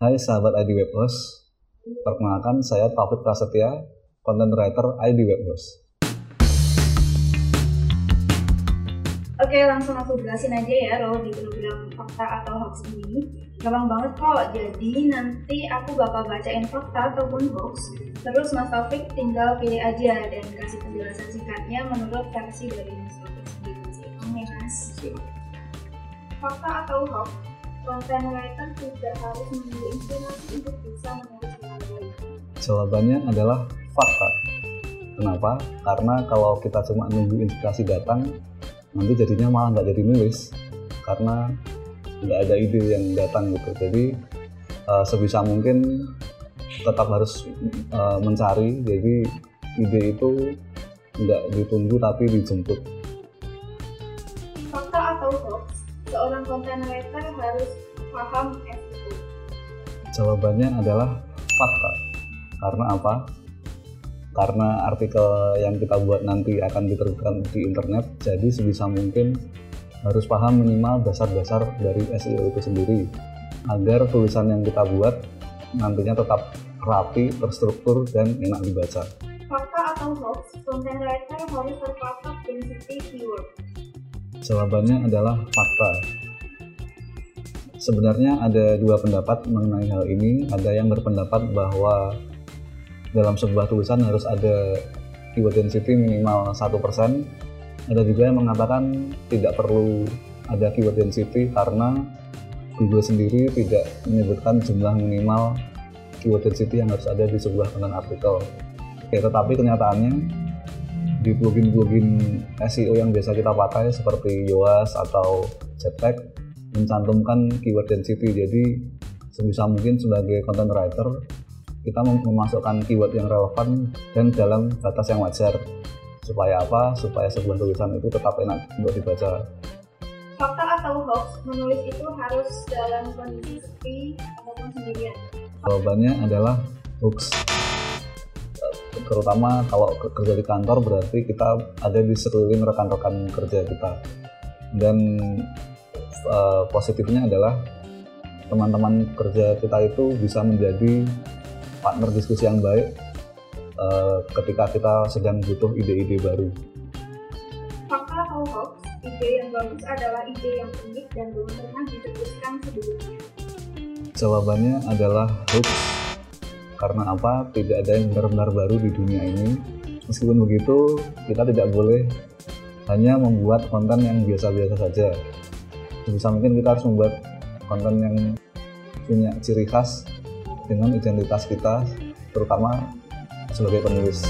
Hai sahabat ID Web Host, perkenalkan saya Taufik Prasetya, content writer ID Web Host. Oke, langsung aku jelasin aja ya Ro di program fakta atau hoax ini. Gampang banget kok, jadi nanti aku bakal bacain fakta ataupun hoax, terus Mas Taufik tinggal pilih aja dan kasih penjelasan singkatnya menurut versi dari Mas Taufik sendiri. Oke Mas. Fakta atau hoax, content writer tidak harus menunggu inspirasi untuk bisa menulis dengan baik. Jawabannya adalah fakta. Kenapa? Karena kalau kita cuma nunggu inspirasi datang, nanti jadinya malah nggak jadi nulis karena nggak ada ide yang datang gitu jadi uh, sebisa mungkin tetap harus uh, mencari jadi ide itu nggak ditunggu tapi dijemput fakta atau hoax seorang content writer harus paham SEO jawabannya adalah fakta karena apa karena artikel yang kita buat nanti akan diterbitkan di internet jadi sebisa mungkin harus paham minimal dasar-dasar dari SEO itu sendiri agar tulisan yang kita buat nantinya tetap rapi, terstruktur, dan enak dibaca. Fakta atau hoax, content writer harus terpatok density keyword. Jawabannya adalah fakta. Sebenarnya ada dua pendapat mengenai hal ini. Ada yang berpendapat bahwa dalam sebuah tulisan harus ada keyword density minimal satu persen. Ada juga yang mengatakan tidak perlu ada keyword density karena Google sendiri tidak menyebutkan jumlah minimal keyword density yang harus ada di sebuah konten artikel. Oke, tetapi kenyataannya di plugin-plugin SEO yang biasa kita pakai seperti Yoast atau Jetpack mencantumkan keyword density. Jadi sebisa mungkin sebagai content writer kita memasukkan keyword yang relevan dan dalam batas yang wajar. Supaya apa? Supaya sebuah tulisan itu tetap enak untuk dibaca. Fakta atau hoax menulis itu harus dalam kondisi sepi ataupun sendirian? Jawabannya adalah hoax terutama kalau kerja di kantor berarti kita ada di sekeliling rekan-rekan kerja kita dan uh, positifnya adalah teman-teman kerja kita itu bisa menjadi partner diskusi yang baik uh, ketika kita sedang butuh ide-ide baru. Fakta atau hoax, ide yang bagus adalah ide yang unik dan belum pernah disebutkan sebelumnya. Jawabannya adalah hoax. Karena apa? Tidak ada yang benar-benar baru di dunia ini. Meskipun begitu, kita tidak boleh hanya membuat konten yang biasa-biasa saja. Sebisa mungkin kita harus membuat konten yang punya ciri khas dengan identitas kita terutama sebagai penulis.